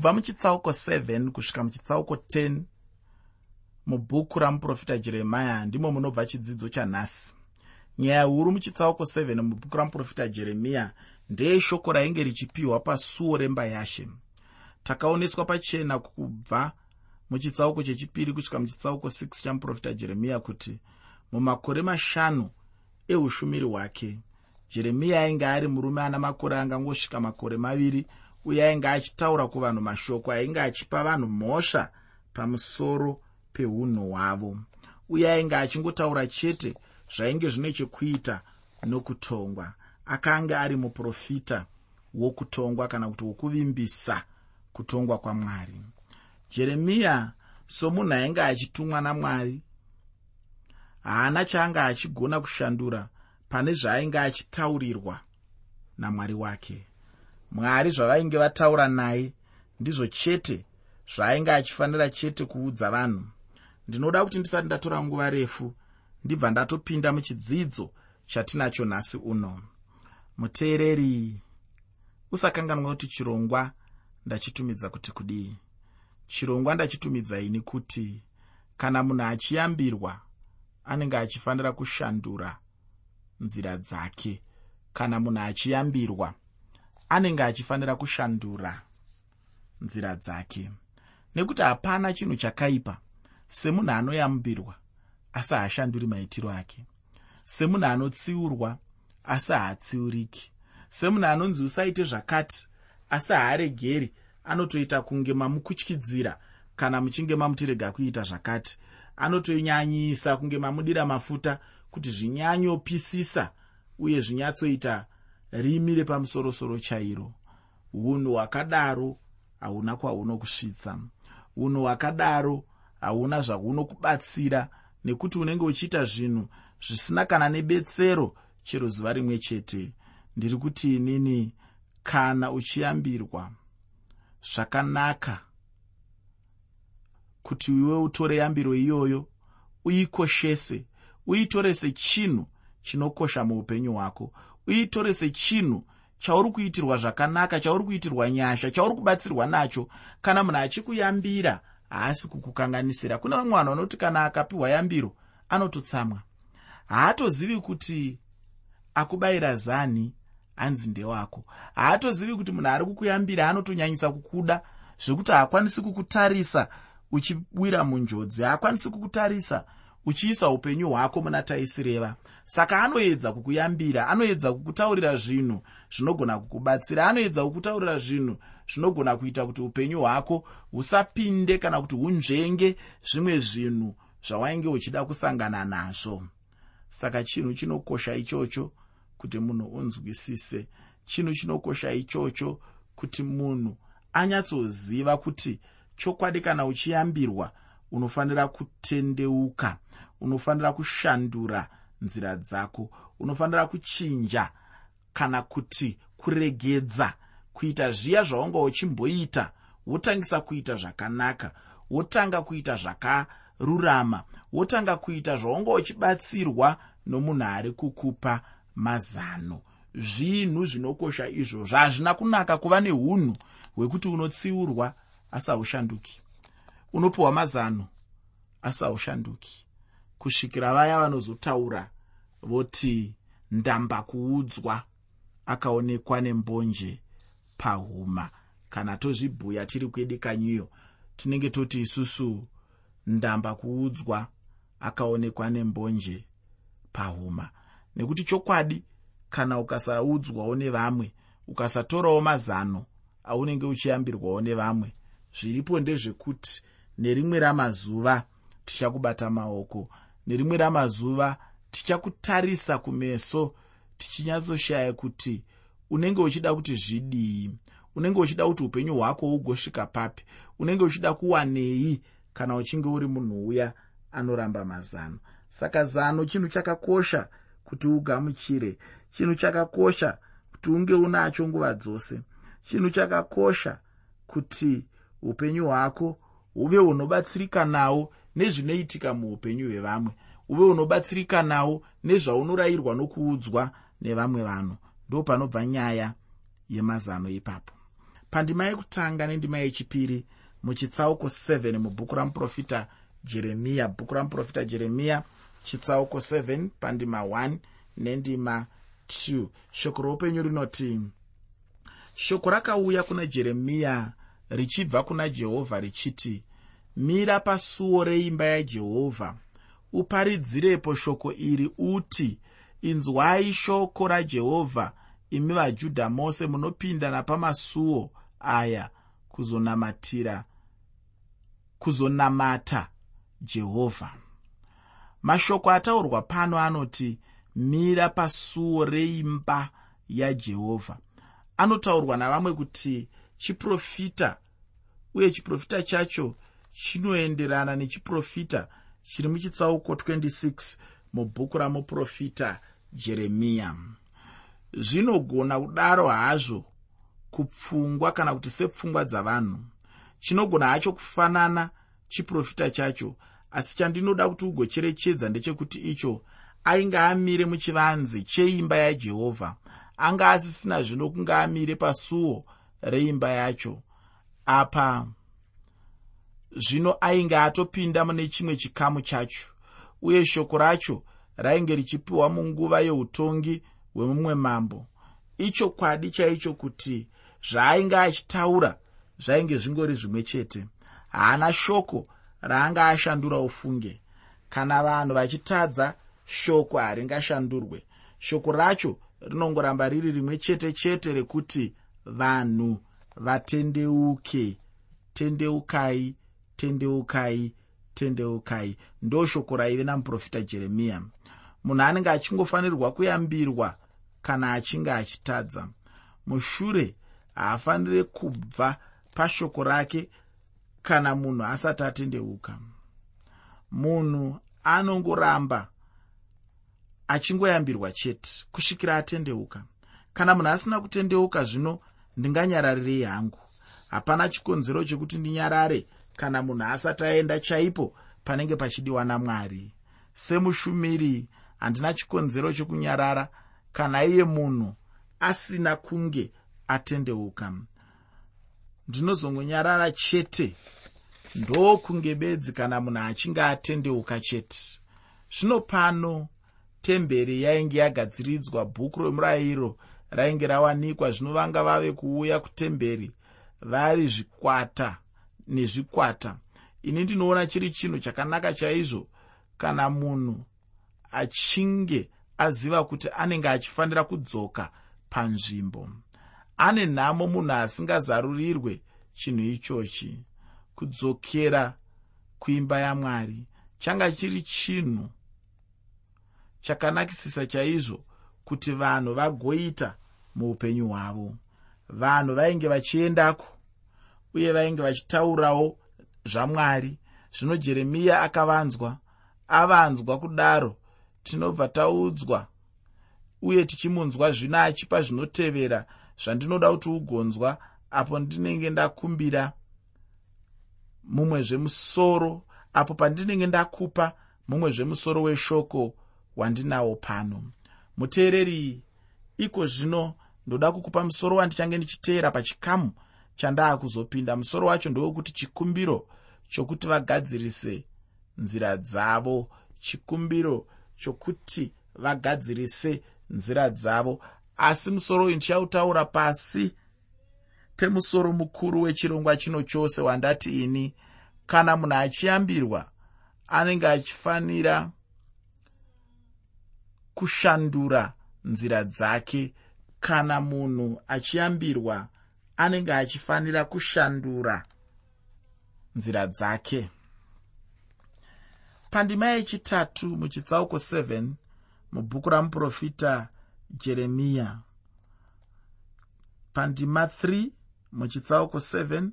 kubva muchitsauko 7 kusvika muchitsauko 10 mubhuku ramuprofita jeremiya ndimo munobva chidzidzo chanhasi nyaya huru muchitsauko 7 mubhuku ramuprofita jeremiya ndeyeshoko rainge richipiwa pasuo remba yashe. Takaoneswa pachena kubva muchitsauko chechipiri kusvika muchitsauko 6 chamuprofita jeremiya kuti mumakore mashanu eushumiri hwake jeremiya ainge ari murume ana makore angangosvika makore maviri uye ainge achitaura kuvanhu mashoko ainge achipa vanhu mhosva pamusoro peunhu hwavo. Uye ainge achingotaura chete zvainge zvine chekuita nokutongwa. Akanga ari muprofita wokutongwa kana kuti wokuvimbisa kutongwa kwamwari. Jeremiya somunhu ainge achitumwa namwari haana chaanga achigona kushandura pane zvaainge achitaurirwa namwari wake mwari zvavainge vataura naye ndizvo chete zvaainge achifanira chete kuudza vanhu. Ndinoda kuti ndisati ndatora nguva refu ndibva ndatopinda muchidzidzo chatinacho nhasi uno. Muteereri usakanganwa kuti chirongwa ndachitumidza kuti kudii? Chirongwa ndachitumidza ini kuti kana munhu achiyambirwa anenge achifanira kushandura nzira dzake. Kana munhu achiyambirwa anenge achifanira kushandura nzira dzake. Nekuti hapana chinhu chakaipa. Semunhu anoyambirwa asi haashanduri maitiro ake. Semunhu anotsiurwa asi haatsiuriki. Semunhu anonzi usaite zvakati asi haaregeri. Anotoita kunge mamukutyidzira kana muchinge mamutirega kuita zvakati. Anotonyanyisa kunge mamudira mafuta kuti zvinyanyopisisa uye zvinyatsoita rimi repamusorosoro chairo. Unhu hwakadaro hauna kwahunokusvitsa unhu hwakadaro hauna zvahunokubatsira nekuti unenge uchiita zvinhu zvisina kana nebetsero chero zuva rimwe chete. Ndiri kuti inini kana uchiyambirwa zvakanaka kuti iwe utore yambiro iyoyo uikoshese uitore sechinhu chinokosha muupenyu hwako uitore sechinhu chauri kuitirwa zvakanaka chauri kuitirwa nyasha chauri kubatsirwa nacho. Kana munhu achikuyambira haasi kukukanganisira. Kune vamwe vanhu vanoti kana akapiwa yambiro anototsamwa. Haatozivi kuti akubayira zani hanzi ndewako haatozivi kuti munhu ari kukuyambira anotonyanyisa kukuda zvekuti haakwanisi kukutarisa uchiwira munjodzi. Haakwanisi kukutarisa uchiisa upenyu hwako muna taisireva. Saka anoedza kukuyambira anoedza kukutaurira zvinhu zvinogona kukubatsira anoedza kukutaurira zvinhu zvinogona kuita kuti upenyu hwako husapinde kana kuti hunzvenge zvimwe zvinhu zvawainge uchida kusangana nazvo. Saka chinhu chinokosha ichocho kuti munhu unzwisise. Chinhu chinokosha ichocho kuti munhu anyatsoziva kuti chokwadi kana uchiyambirwa unofanira kutendeuka unofanira kushandura nzira dzako unofanira kuchinja kana kuti kuregedza kuita zviya zvaunga uchimboita wotangisa kuita zvakanaka wotanga kuita zvakarurama wotanga kuita zvaunga uchibatsirwa nomunhu ari kukupa mazano. Zvinhu zvinokosha izvozvo hazvina kunaka kuva neunhu hwekuti unotsiurwa asi haushanduki unopiwa mazano asi haushanduki. Kusvikira vaya vanozotaura voti ndamba kuudzwa akaonekwa nembonje pahuma. Kana tozvibhuya tiri kwedi kanyiyo tinenge toti isusu ndamba kuudzwa akaonekwa nembonje pahuma. Nekuti chokwadi kana ukasaudzwawo nevamwe ukasatorawo mazano aunenge uchiyambirwawo nevamwe zviripo ndezvekuti nerimwe ramazuva tichakubata maoko nerimwe ramazuva tichakutarisa kumeso tichinyatsoshaya kuti unenge uchida kuti zvidii unenge uchida kuti upenyu hwako ugosvika papi unenge uchida kuwanei kana uchinge uri munhu uya anoramba mazano. Saka zano chinhu chakakosha kuti ugamuchire chinhu chakakosha kuti unge unacho nguva dzose chinhu chakakosha kuti upenyu hwako huve hunobatsirika nawo nezvinoitika muupenyu hwevamwe uve hunobatsirika nawo nezvaunorayirwa nokuudzwa nevamwe vanhu. Ndo panobva nyaya yemazano ipapo. Pandima yekutanga nendima yechipiri muchitsauko 7 mubhuku ramuprofita jeremiya bhuku ramuprofita jeremiya chitsauko 7 pandima 1 nendima 2 shoko roupenyu rinoti shoko rakauya kuna jeremiya richibva kuna jehovha richiti mira pasuo reimba yajehovha uparidzirepo shoko iri uti inzwai shoko rajehovha imi vajudha mose munopinda napamasuo aya kuzonamatira kuzonamata jehovha mashoko ataurwa pano anoti mira pasuo reimba yajehovha anotaurwa navamwe kuti chiprofita. Uye chiprofita chacho chinoenderana nechiprofita chiri muchitsauko 26 mubhuku ramuprofita jeremiya zvinogona kudaro hazvo kupfungwa kana kuti sepfungwa dzavanhu. Chinogona hacho kufanana chiprofita chacho asi chandinoda kuti ugocherechedza ndechekuti icho ainge amire muchivanze cheimba yajehovha anga asisina zvino kunge amire pasuo reimba yacho. Apa zvino ainge atopinda mune chimwe chikamu chacho uye shoko racho rainge richipiwa munguva yeutongi hwemumwe mambo. Ichokwadi chaicho kuti zvaainge achitaura zvainge zvingori zvimwe chete. Haana shoko raanga ashandura ufunge. Kana vanhu vachitadza shoko haringashandurwe. Shoko racho rinongoramba riri rimwe chete chete rekuti vanhu vatendeuke. Tendeukai tendeukai tendeukai. Ndo shoko raive namuprofita jeremiya munhu anenge achingofanirwa kuyambirwa kana achinge achitadza. Mushure haafaniri kubva pashoko rake kana munhu asati atendeuka. Munhu anongoramba achingoyambirwa chete kusvikira atendeuka. Kana munhu asina kutendeuka zvino ndinganyararirei hangu. Hapana chikonzero chekuti ndinyarare kana munhu asati aenda chaipo panenge pachidiwa namwari. Semushumiri handina chikonzero chekunyarara kana iye munhu asina kunge atendeuka. Ndinozongonyarara chete ndokunge bedzi kana munhu achinge atendeuka chete. Zvino pano temberi yainge yagadziridzwa bhuku remurayiro rainge rawanikwa zvino vanga vave kuuya kutemberi vari zvikwata nezvikwata. Ini ndinoona chiri chinhu chakanaka chaizvo kana munhu achinge aziva kuti anenge achifanira kudzoka panzvimbo ane nhamo munhu asingazarurirwe chinhu ichochi. Kudzokera kuimba yamwari changa chiri chinhu chakanakisisa chaizvo kuti vanhu vagoita muupenyu hwavo. Vanhu vainge vachiendako uye vainge vachitaurawo zvamwari. Zvino jeremiya akavanzwa avanzwa kudaro tinobva taudzwa uye tichimunzwa zvino achipa zvinotevera zvandinoda kuti ugonzwa apo ndinenge ndakumbira mumwe zvemusoro apo pandinenge ndakupa mumwe zvemusoro weshoko wandinawo pano. Muteereri iko zvino ndoda kukupa musoro wandichange ndichiteera pachikamu chandaa kuzopinda musoro wacho ndewekuti chikumbiro chokuti vagadzirise nzira dzavo. Chikumbiro chokuti vagadzirise nzira dzavo. Asi musoro uyu ndichautaura pasi pemusoro mukuru wechirongwa chino chose wandati ini kana munhu achiyambirwa anenge achifanira kushandura nzira dzake kana munhu achiyambirwa anenge achifanira kushandura nzira dzake. Pandima yechitatu muchitsauko 7 mubhuku ramuprofita jeremiya. Pandima 3 muchitsauko 7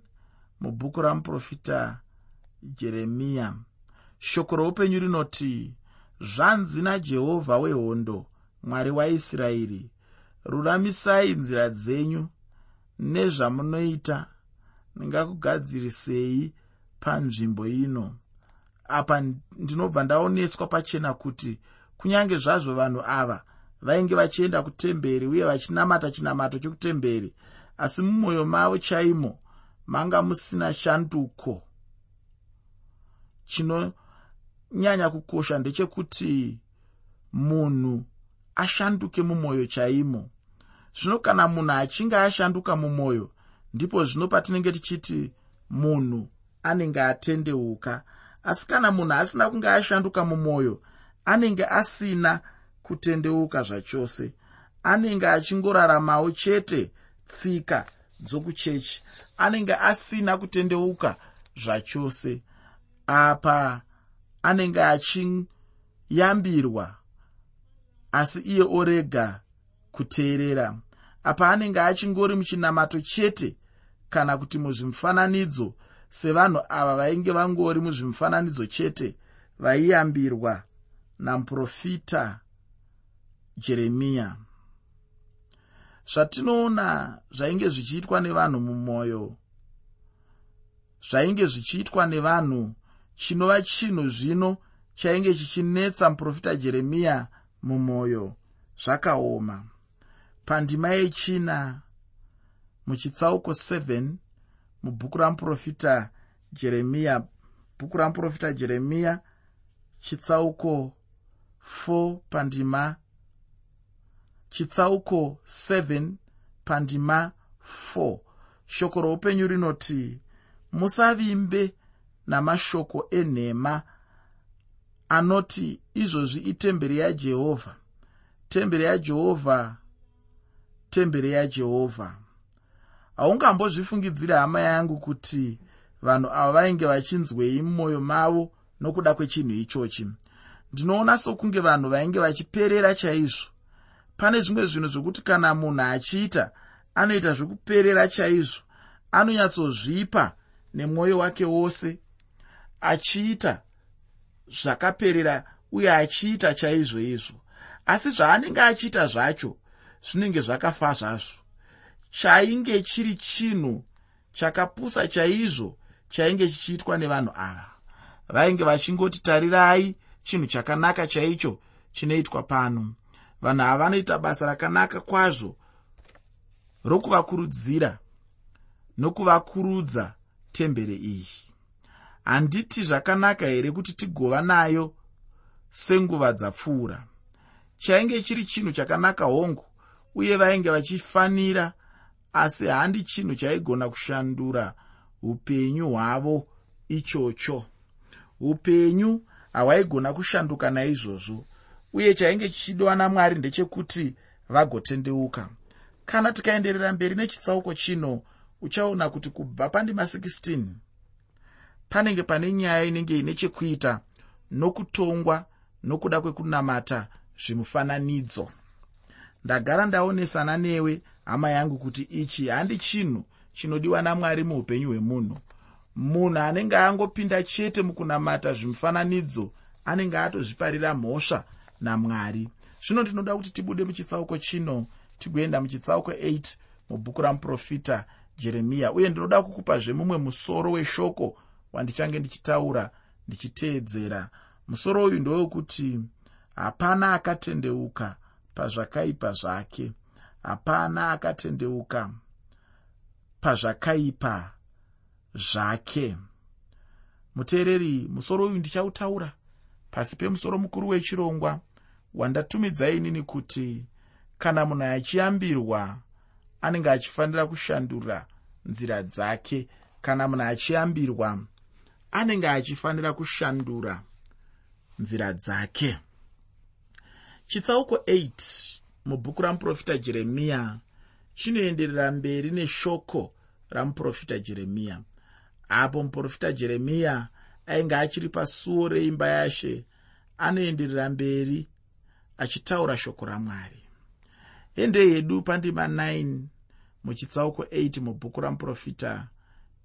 mubhuku ramuprofita jeremiya. Shoko roupenyu rinoti zvanzi najehovha wehondo mwari waisraeri ruramisai nzira dzenyu nezvamunoita. Ndingakugadzirisei panzvimbo ino. Apa ndinobva ndaoneswa pachena kuti kunyange zvazvo vanhu ava vainge vachienda kutemberi uye vachinamata chinamato chokutemberi asi mumwoyo mavo chaimo manga musina shanduko. Chinonyanya kukosha ndechekuti munhu ashanduke mumwoyo chaimo zvino kana munhu achinge ashanduka mumwoyo ndipo zvino patinenge tichiti munhu anenge atendeuka. Asi kana munhu asina kunge ashanduka mumwoyo anenge asina kutendeuka zvachose. Anenge achingoraramawo chete tsika dzokuchechi. Anenge asina kutendeuka zvachose. Apa anenge achiyambirwa asi iye orega kuteerera apa anenge achingori muchinamato chete kana kuti muzvimufananidzo sevanhu ava vainge vangori muzvimufananidzo chete vaiyambirwa namuprofita jeremiya. Zvatinoona zvainge zvichiitwa nevanhu mumwoyo zvainge zvichiitwa nevanhu chinova chinhu zvino chainge chichinetsa muprofita jeremiya mumwoyo zvakaoma pandima yechina muchitsauko 7 mubhuku ramuprofita jeremiya bhuku ramuprofita jeremiya chitsauko 4 pandima chitsauko 7 pandima 4 shoko roupenyu rinoti musavimbe namashoko enhema anoti izvozvi itemberi yajehovha. Temberi yajehovha temberi yajehovha haungambozvifungidziri hama yangu kuti vanhu ava vainge vachinzwei mumwoyo mavo nokuda kwechinhu ichochi. Ndinoona sokunge vanhu vainge vachiperera chaizvo. Pane zvimwe zvinhu zvokuti kana munhu achiita anoita zvekuperera chaizvo. Anonyatsozvipa nemwoyo wake wose. Achiita zvakaperera uye achiita chaizvo izvo. Asi zvaanenge achiita zvacho zvinenge zvakafa zvazvo. Chainge chiri chinhu chakapusa chaizvo chainge chichiitwa nevanhu ava. Vainge vachingoti tarirai chinhu chakanaka chaicho chinoitwa pano. Vanhu ava vanoita basa rakanaka kwazvo rokuvakurudzira nokuvakurudza temberi iyi. Handiti zvakanaka here kuti tigova nayo senguva dzapfuura? Chainge chiri chinhu chakanaka hongu uye vainge vachifanira asi handi chinhu chaigona kushandura upenyu hwavo ichocho. Upenyu hahwaigona kushanduka naizvozvo uye chainge chichidwa namwari ndechekuti vagotendeuka. Kana tikaenderera mberi nechitsauko chino uchaona kuti kubva pandima 16 panenge pane nyaya inenge ine chekuita nokutongwa nokuda kwekunamata zvimufananidzo ndagara ndaonesana newe hama yangu kuti ichi handi chinhu chinodiwa namwari muupenyu hwemunhu. Munhu anenge angopinda chete mukunamata zvimufananidzo anenge atozviparira mhosva namwari. Zvino ndinoda kuti tibude muchitsauko chino tigoenda muchitsauko 8 mubhuku ramuprofita jeremiya uye ndinoda kukupazve mumwe musoro weshoko wandichange ndichitaura ndichiteedzera. Musoro uyu ndowekuti hapana akatendeuka pazvakaipa zvake. Hapana akatendeuka pazvakaipa zvake. Muteereri musoro uyu ndichautaura. Pasi pemusoro mukuru wechirongwa wandatumidzai inini kuti kana munhu achiyambirwa anenge achifanira kushandura nzira dzake. Kana munhu achiyambirwa anenge achifanira kushandura nzira dzake chitsauko 8 mubhuku ramuprofita jeremiya chinoenderera mberi neshoko ramuprofita jeremiya apo muprofita jeremiya ainge achiri pasuo reimba yashe anoenderera mberi achitaura shoko ramwari. Ende yedu pandima 9 muchitsauko 8 mubhuku ramuprofita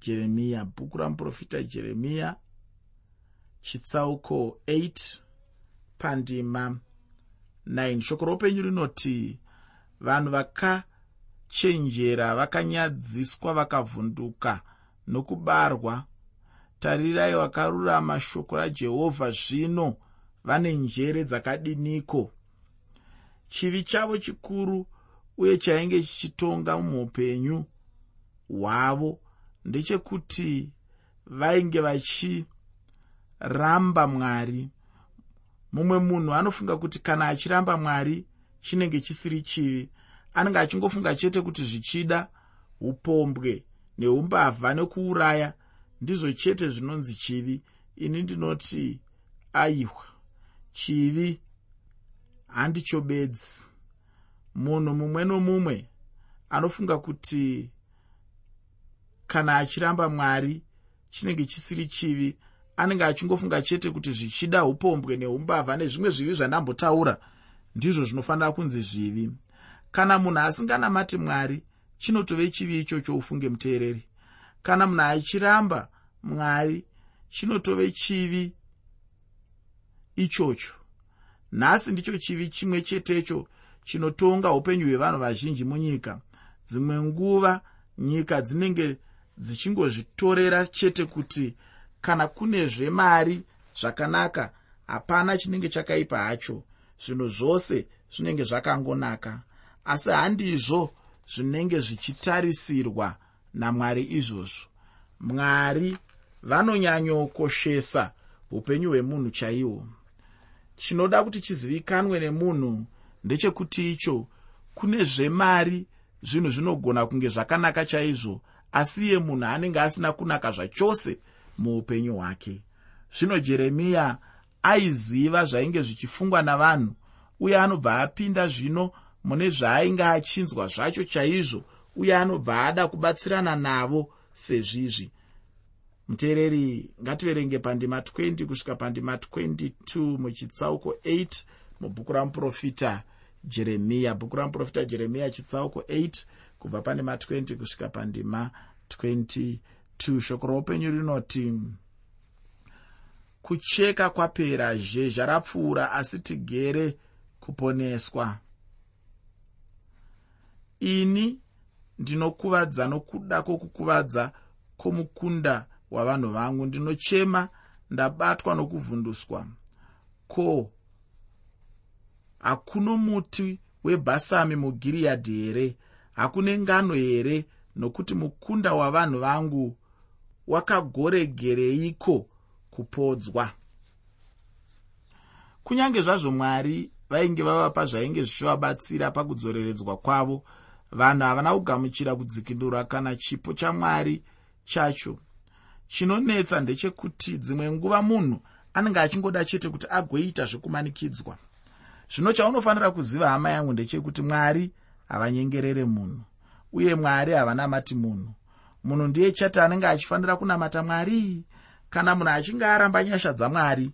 jeremiya bhuku ramuprofita jeremiya chitsauko 8 pandima 9 shoko roupenyu rinoti vanhu vakachenjera vakanyadziswa vakavhunduka nokubarwa. Tarirai vakarurama shoko rajehovha zvino vane njere dzakadiniko? Chivi chavo chikuru uye chainge chichitonga muupenyu hwavo ndechekuti vainge vachiramba mwari mumwe munhu anofunga kuti kana achiramba mwari chinenge chisiri chivi. Anenge achingofunga chete kuti zvichida upombwe neumbavha nekuuraya ndizvo chete zvinonzi chivi. Ini ndinoti aihwa. Chivi handicho bedzi munhu mumwe nomumwe anofunga kuti kana achiramba mwari chinenge chisiri chivi anenge achingofunga chete kuti zvichida upombwe neumbavha nezvimwe zvivi zvandambotaura ndizvo zvinofanira kunzi zvivi. Kana munhu asinganamati mwari chinotove chivi ichocho ufunge muteereri. Kana munhu achiramba mwari chinotove chivi ichocho. Nhasi ndicho chivi chimwe chetecho chinotonga upenyu hwevanhu vazhinji munyika. Dzimwe nguva nyika dzinenge dzichingozvitorera chete kuti kana kune zvemari zvakanaka hapana chinenge chakaipa hacho. Zvinhu zvose zvinenge zvakangonaka. Asi handizvo zvinenge zvichitarisirwa namwari izvozvo. Mwari vanonyanyokoshesa upenyu hwemunhu chaihwo chinoda kuti chizivikanwe nemunhu ndechekuti icho kune zvemari zvinhu zvinogona kunge zvakanaka chaizvo asi iye munhu anenge asina kunaka zvachose muupenyu hwake. Zvino jeremiya aiziva zvainge zvichifungwa navanhu uye anobva apinda zvino mune zvaainge achinzwa zvacho chaizvo uye anobva ada kubatsirana navo sezvizvi. Muteereri ngativerenge pandima 20 kusvika pandima 22 muchitsauko 8 mubhuku ramuprofita jeremiya. Bhuku ramuprofita jeremiya chitsauko 8 kubva pandima 20 kusvika pandima 22 shoko roupenyu rinoti kucheka kwapera zhezha rapfuura asi tigere kuponeswa. Ini ndinokuvadza nokuda kwokukuvadza kwomukunda wavanhu vangu. Ndinochema ndabatwa nokuvhunduswa. Ko hakuno muti webhasami mugiriyadhi here? Hakune ngano here? Nokuti mukunda wavanhu vangu wakagoregereiko kupodzwa? Kunyange zvazvo mwari vainge vavapa zvainge zvichivabatsira pakudzoreredzwa kwavo vanhu havana kugamuchira kudzikinurwa kana chipo chamwari chacho. Chinonetsa ndechekuti dzimwe nguva munhu anenge achingoda chete kuti agoita zvekumanikidzwa zvino chaunofanira kuziva hama yangu ndechekuti mwari havanyengerere munhu uye mwari havanamati munhu munhu ndiye chati anenge achifanira kunamata mwari kana munhu achinge aramba nyasha dzamwari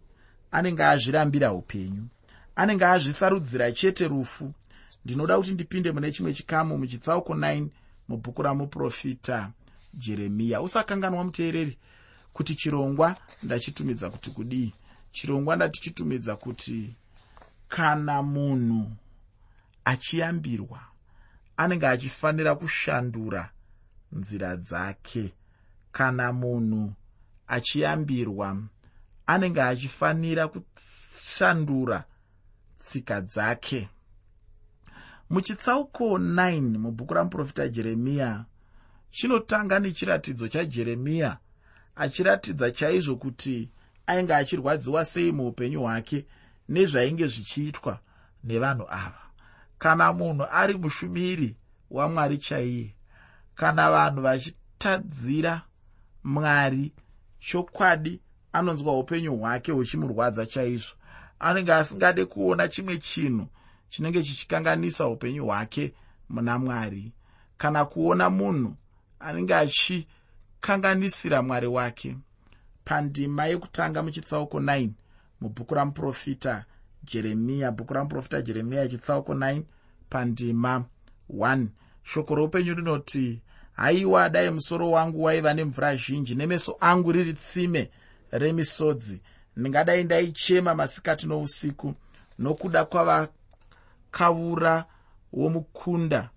anenge azvirambira upenyu. Anenge azvisarudzira chete rufu. Ndinoda kuti ndipinde mune chimwe chikamu muchitsauko 9 mubhuku ramuprofita jeremiya. Usakanganwa muteereri kuti chirongwa ndachitumidza kuti kudii. Chirongwa ndatichitumidza kuti kana munhu achiyambirwa anenge achifanira kushandura nzira dzake. Kana munhu achiyambirwa anenge achifanira kushandura tsika dzake. Muchitsauko 9 mubhuku ramuprofita jeremiya chinotanga nechiratidzo chajeremiya achiratidza chaizvo kuti ainge achirwadziwa sei muupenyu hwake nezvainge zvichiitwa nevanhu ava. Kana munhu ari mushumiri wamwari chaiye kana vanhu vachitadzira mwari chokwadi anonzwa upenyu hwake huchimurwadza chaizvo. Anenge asingade kuona chimwe chinhu chinenge chichikanganisa upenyu hwake muna mwari. Kana kuona munhu anenge achikanganisira mwari wake. Pandima yekutanga muchitsauko 9 mubhuku ramuprofita jeremiya bhuku ramuprofita jeremiya chitsauko 9 pandima 1 shoko roupenyu rinoti haiwa dai musoro wangu waiva nemvura zhinji nemeso angu riri tsime remisodzi. Ndingadai ndaichema masikati nousiku nokuda kwavakavura womukunda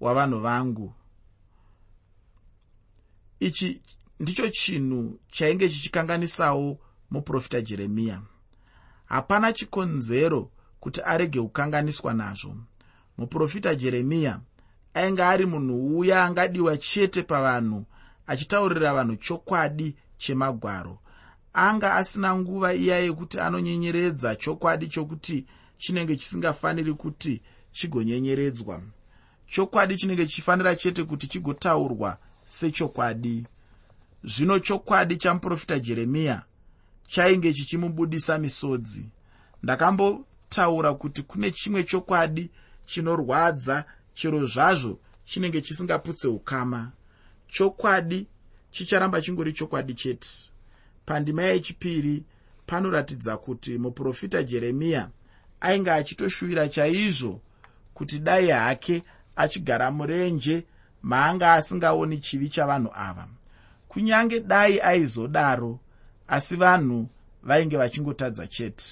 wavanhu vangu. Ichi ndicho chinhu chainge chichikanganisawo muprofita jeremiya. Hapana chikonzero kuti arege kukanganiswa nazvo. Muprofita jeremiya ainge ari munhu uya angadiwa chete pavanhu achitaurira vanhu chokwadi chemagwaro. Anga asina nguva iya yekuti anonyenyeredza chokwadi chokuti chinenge chisingafaniri kuti chigonyenyeredzwa. Chokwadi chinenge chichifanira chete kuti chigotaurwa sechokwadi. Zvino chokwadi chamuprofita jeremiya chainge chichimubudisa misodzi. Ndakambotaura kuti kune chimwe chokwadi chinorwadza chero zvazvo chinenge chisingaputse ukama. Chokwadi chicharamba chingori chokwadi chete. Pandima yechipiri panoratidza kuti muprofita jeremiya ainge achitoshuvira chaizvo kuti dai hake achigara murenje maanga asingaoni chivi chavanhu ava. Kunyange dai aizodaro asi vanhu vainge vachingotadza chete.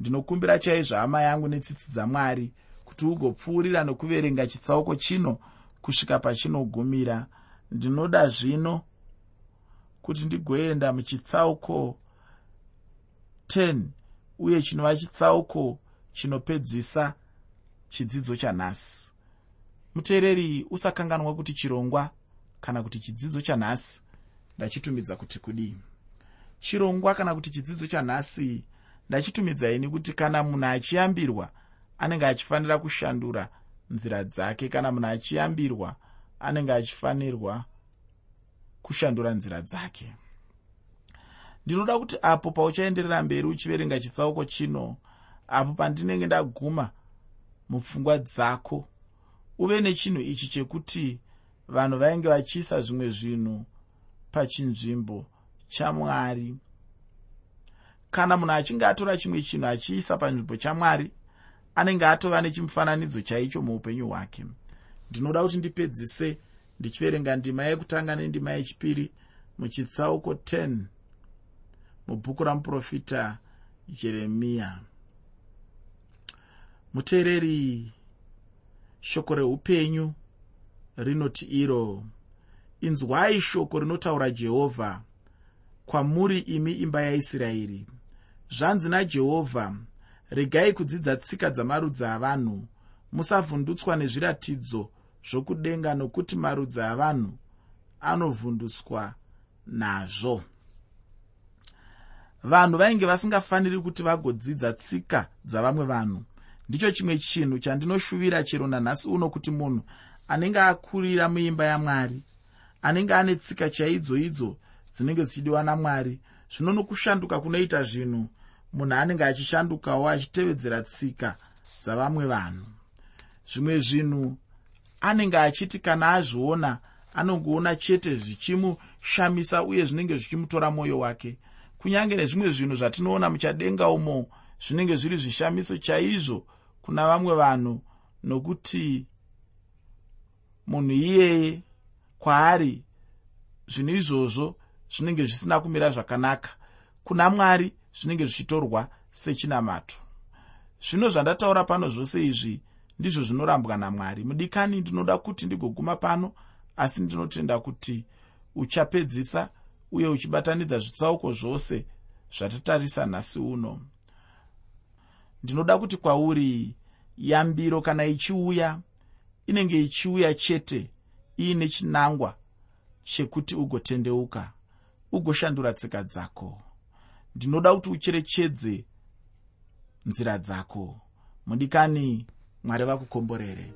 Ndinokumbira chaizvo hama yangu netsitsi dzamwari kuti ugopfuurira nokuverenga chitsauko chino kusvika pachinogumira. Ndinoda zvino kuti ndigoenda muchitsauko 10 uye chinova chitsauko chinopedzisa chidzidzo chanhasi. Muteereri usakanganwa kuti chirongwa kana kuti chidzidzo chanhasi. Ndachitumidza kuti kudii? Chirongwa kana kuti chidzidzo chanhasi ndachitumidzai kuti kana munhu achiyambirwa anenge achifanira kushandura nzira dzake. Kana munhu achiyambirwa anenge achifanirwa kushandura nzira dzake. Ndinoda kuti apo pauchaenderera mberi uchiverenga chitsauko chino apo pandinenge ndaguma mupfungwa dzako uve nechinhu ichi chekuti vanhu vainge vachiisa zvimwe zvinhu pachinzvimbo chamwari. Kana munhu achinge atora chimwe chinhu achiisa panzvimbo chamwari anenge atova nechimufananidzo chaicho muupenyu hwake. Ndinoda kuti ndipedzise ndichiverenga ndima yekutanga nendima yechipiri muchitsauko 10 mubhuku ramuprofita jeremiya muteereri shoko reupenyu rinoti iro inzwai shoko rinotaura jehovha kwamuri imi imba yaisraeri. Zvanzi najehovha regai kudzidza tsika dzamarudzi avanhu. Musavhundutswa nezviratidzo zvokudenga nokuti marudzi avanhu anovhundutswa nazvo. Vanhu vainge vasingafaniri kuti vagodzidza tsika dzavamwe vanhu. Ndicho chimwe chinhu chandinoshuvira chero nanhasi uno kuti munhu anenge akurira muimba yamwari anenge ane tsika chaidzo idzo dzinenge dzichidiwa namwari zvino nokushanduka kunoita zvinhu munhu anenge achishandukawo achitevedzera tsika dzavamwe vanhu. Zvimwe zvinhu anenge achiti kana azviona anongoona chete zvichimushamisa uye zvinenge zvichimutora mwoyo wake. Kunyange nezvimwe zvinhu zvatinoona muchadenga umo zvinenge zviri zvishamiso chaizvo kuna vamwe vanhu nokuti munhu iyeye kwaari zvinhu izvozvo zvinenge zvisina kumira zvakanaka. Kuna mwari zvinenge zvichitorwa sechinamato zvino zvandataura pano zvose izvi ndizvo zvinorambwa namwari. Mudikani ndinoda kuti ndigoguma pano asi ndinotenda kuti uchapedzisa uye uchibatanidza zvitsauko zvose zvatatarisa nhasi uno. Ndinoda kuti kwauri yambiro kana ichiuya inenge ichiuya chete iine chinangwa chekuti ugotendeuka ugoshandura tsika dzako ndinoda kuti ucherechedze nzira dzako. Mudikani mwari vakukomborere